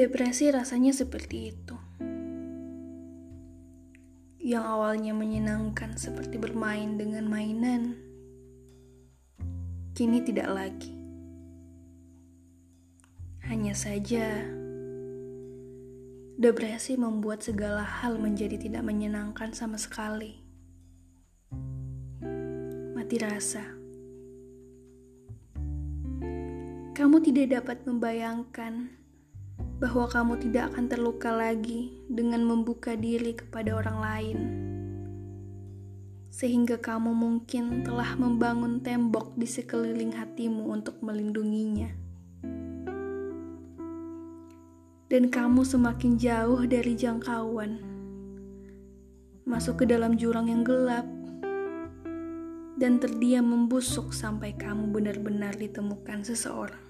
Depresi rasanya seperti itu. Yang awalnya menyenangkan seperti bermain dengan mainan, kini tidak lagi. Hanya saja, depresi membuat segala hal menjadi tidak menyenangkan sama sekali. Mati rasa. Kamu tidak dapat membayangkan bahwa kamu tidak akan terluka lagi dengan membuka diri kepada orang lain, sehingga kamu mungkin telah membangun tembok di sekeliling hatimu untuk melindunginya, dan kamu semakin jauh dari jangkauan, masuk ke dalam jurang yang gelap. Dan terdiam membusuk sampai kamu benar-benar ditemukan seseorang.